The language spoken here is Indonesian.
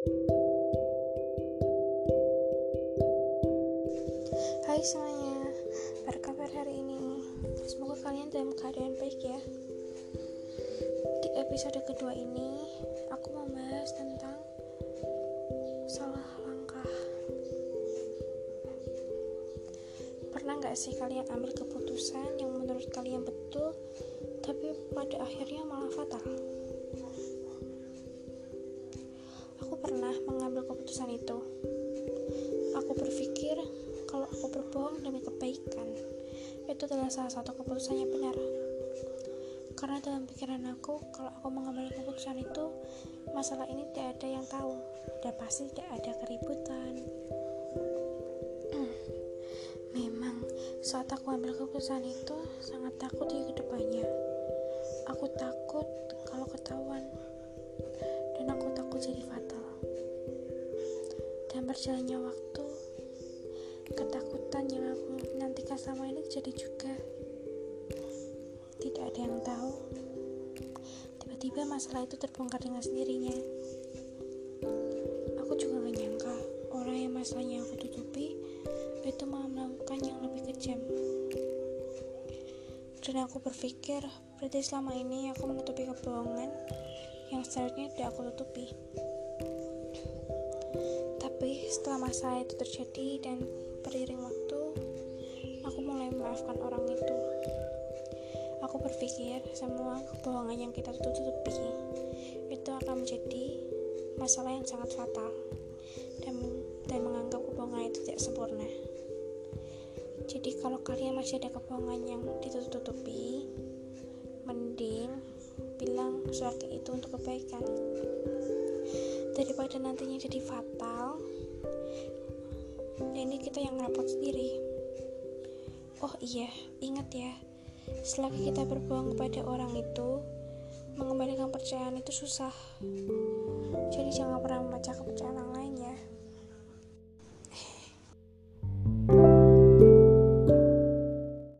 Hai semuanya, apa kabar hari ini? Semoga kalian dalam keadaan baik ya. Di episode kedua ini, aku mau bahas tentang salah langkah. Pernah nggak sih kalian ambil keputusan yang menurut kalian betul, tapi pada akhirnya malah fatal? Demi kebaikan. Itu adalah salah satu keputusan yang benar. Karena dalam pikiran aku kalau aku mengambil keputusan itu masalah ini tidak ada yang tahu. Dan pasti tidak ada keributan. Memang saat aku ambil keputusan itu sangat takut di ke depannya aku takut kalau ketahuan. Dan aku takut jadi fatal. Dan berjalannya waktu ketakutan sama ini jadi juga. Tidak ada yang tahu. Tiba-tiba masalah itu terbongkar dengan sendirinya. Aku juga gak nyangka orang yang masalahnya aku tutupi itu malah melakukan yang lebih kejam. Dan aku berpikir berarti selama ini aku menutupi kebohongan yang seharusnya tidak aku tutupi. Tapi setelah masalah itu terjadi dan beriring waktu, aku mulai memaafkan orang itu. Aku berpikir semua kebohongan yang kita tutupi itu akan menjadi masalah yang sangat fatal dan dan menganggap kebohongan itu tidak sempurna. Jadi kalau kalian masih ada kebohongan yang ditutupi, mending bilang surat itu untuk kebaikan daripada nantinya jadi fatal dan ini kita yang repot sendiri oh iya ingat ya. Selagi kita berbohong kepada orang itu mengembalikan percayaan itu susah. Jadi jangan pernah membaca kepercayaan orang lain ya